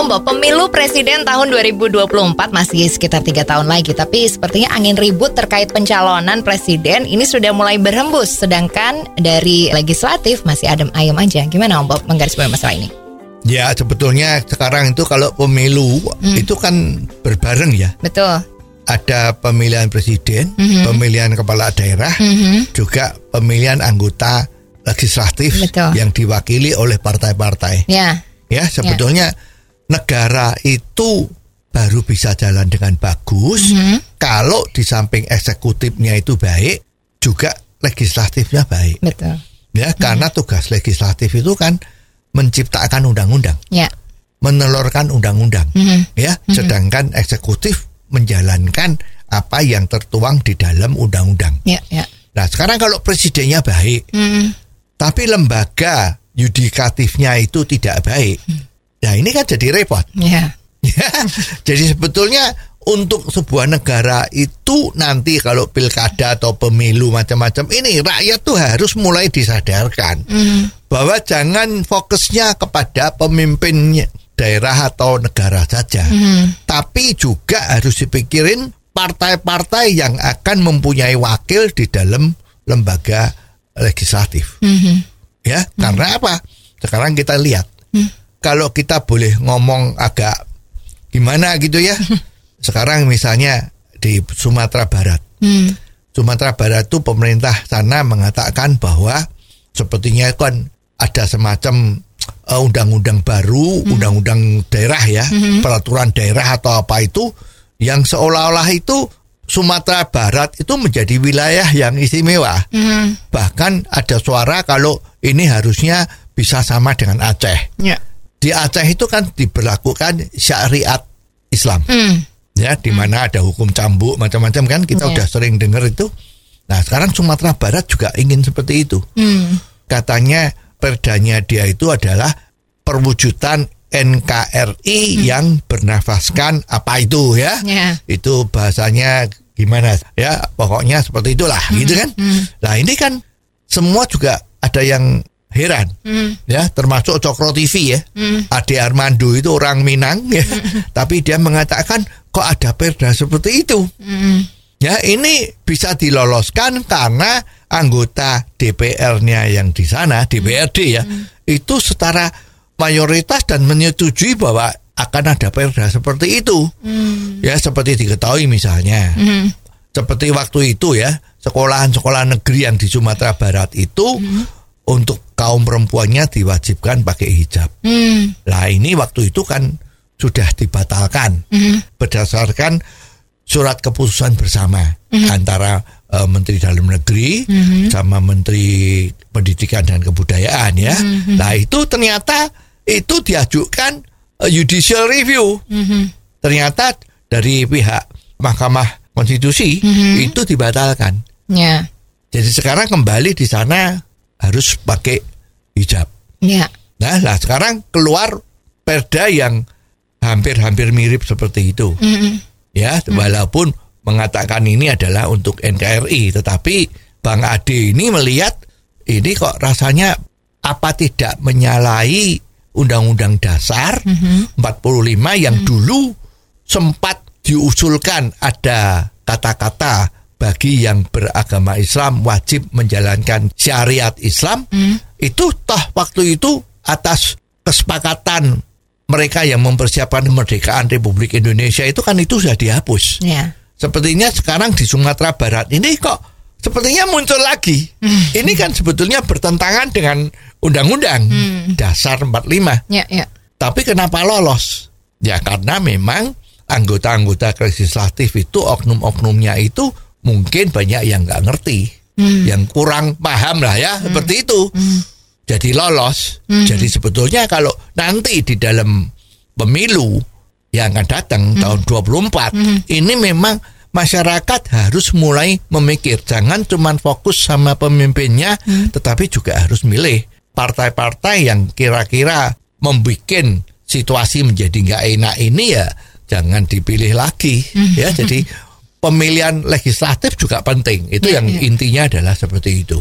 Om Bob, pemilu presiden tahun 2024 masih sekitar tiga tahun lagi, tapi sepertinya angin ribut terkait pencalonan presiden ini sudah mulai berhembus, sedangkan dari legislatif masih adem ayem aja. Gimana Om Bob menggarisbawahi masalah ini? Ya sebetulnya sekarang itu kalau pemilu itu kan berbareng ya. Betul. Ada pemilihan presiden, Mhm. pemilihan kepala daerah, juga pemilihan anggota legislatif Betul. yang diwakili oleh partai-partai. Ya, Ya sebetulnya negara itu baru bisa jalan dengan bagus Mhm. kalau di samping eksekutifnya itu baik, juga legislatifnya baik. betul. Ya karena tugas legislatif itu kan menciptakan undang-undang. Ya. menelurkan undang-undang Mhm. ya sedangkan eksekutif menjalankan apa yang tertuang di dalam undang-undang. Ya, ya. Nah, sekarang kalau presidennya baik Hmm. tapi lembaga yudikatifnya itu tidak baik. Nah, ini kan jadi repot. Ya. Ya, jadi sebetulnya untuk sebuah negara itu nanti kalau pilkada atau pemilu macam-macam ini rakyat tuh harus mulai disadarkan bahwa jangan fokusnya kepada pemimpin daerah atau negara saja, tapi juga harus dipikirin partai-partai yang akan mempunyai wakil di dalam lembaga legislatif. Ya, karena apa? Sekarang kita lihat kalau kita boleh ngomong agak gimana gitu ya. Sekarang misalnya di Sumatera Barat. Hmm. Sumatera Barat itu pemerintah sana mengatakan bahwa sepertinya kan ada semacam eh, undang-undang baru, undang-undang daerah ya, peraturan daerah atau apa itu yang seolah-olah itu Sumatera Barat itu menjadi wilayah yang istimewa. Hmm. Bahkan ada suara kalau ini harusnya bisa sama dengan Aceh Ya. Di Aceh itu kan diberlakukan syariat Islam. Hmm. ya di mana ada hukum cambuk macam-macam kan kita Iya. udah sering dengar itu. Nah sekarang Sumatera Barat juga ingin seperti itu. Hmm. katanya perdanya dia itu adalah perwujudan NKRI yang bernafaskan apa itu ya? Ya. itu bahasanya gimana ya? Pokoknya seperti itulah gitu kan? Nah ini kan semua juga ada yang heran. Hmm. ya termasuk Cokro TV ya. Ade Armando itu orang Minang ya. Tapi dia mengatakan kok ada perda seperti itu? Hmm. ya ini bisa diloloskan karena anggota DPR-nya yang di sana DPRD ya itu setara mayoritas dan menyetujui bahwa akan ada perda seperti itu. Ya seperti diketahui misalnya. Seperti waktu itu ya sekolahan-sekolahan negeri yang di Sumatera Barat itu untuk kaum perempuannya diwajibkan pakai hijab. Hmm. Lah ini waktu itu kan sudah dibatalkan berdasarkan surat keputusan bersama antara eh, Menteri Dalam Negeri sama Menteri Pendidikan dan Kebudayaan ya. Nah itu ternyata itu diajukan eh, judicial review. Ternyata dari pihak Mahkamah Konstitusi itu dibatalkan. Ya. Jadi sekarang kembali di sana harus pakai hijab. Ya. Nah, lah sekarang keluar perda yang hampir-hampir mirip seperti itu. Ya, walaupun mengatakan ini adalah untuk NKRI, tetapi Bang Ade ini melihat ini kok rasanya apa tidak menyalahi Undang-Undang Dasar 45 yang dulu sempat diusulkan ada kata-kata bagi yang beragama Islam wajib menjalankan syariat Islam itu toh waktu itu atas kesepakatan mereka yang mempersiapkan kemerdekaan Republik Indonesia itu kan itu sudah dihapus. Ya. Sepertinya sekarang di Sumatera Barat ini kok sepertinya muncul lagi. Ini kan sebetulnya bertentangan dengan undang-undang dasar 45. Ya, ya. Tapi kenapa lolos? Ya karena memang anggota-anggota legislatif itu oknum-oknumnya itu mungkin banyak yang nggak ngerti, yang kurang paham lah ya seperti itu. Jadi lolos. Jadi sebetulnya kalau nanti di dalam pemilu yang akan datang tahun 24 ini memang masyarakat harus mulai memikir jangan cuma fokus sama pemimpinnya tetapi juga harus milih partai-partai yang kira-kira membuat situasi menjadi nggak enak ini ya jangan dipilih lagi ya. Jadi pemilihan legislatif juga penting itu yang intinya adalah seperti itu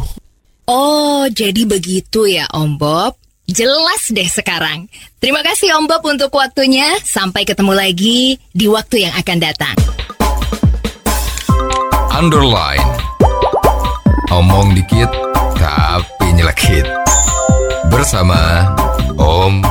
Oh, jadi begitu ya Om Bob. Jelas deh sekarang. Terima kasih Om Bob untuk waktunya. Sampai ketemu lagi di waktu yang akan datang. Underline. Omong dikit tapi nyelekit. Bersama Om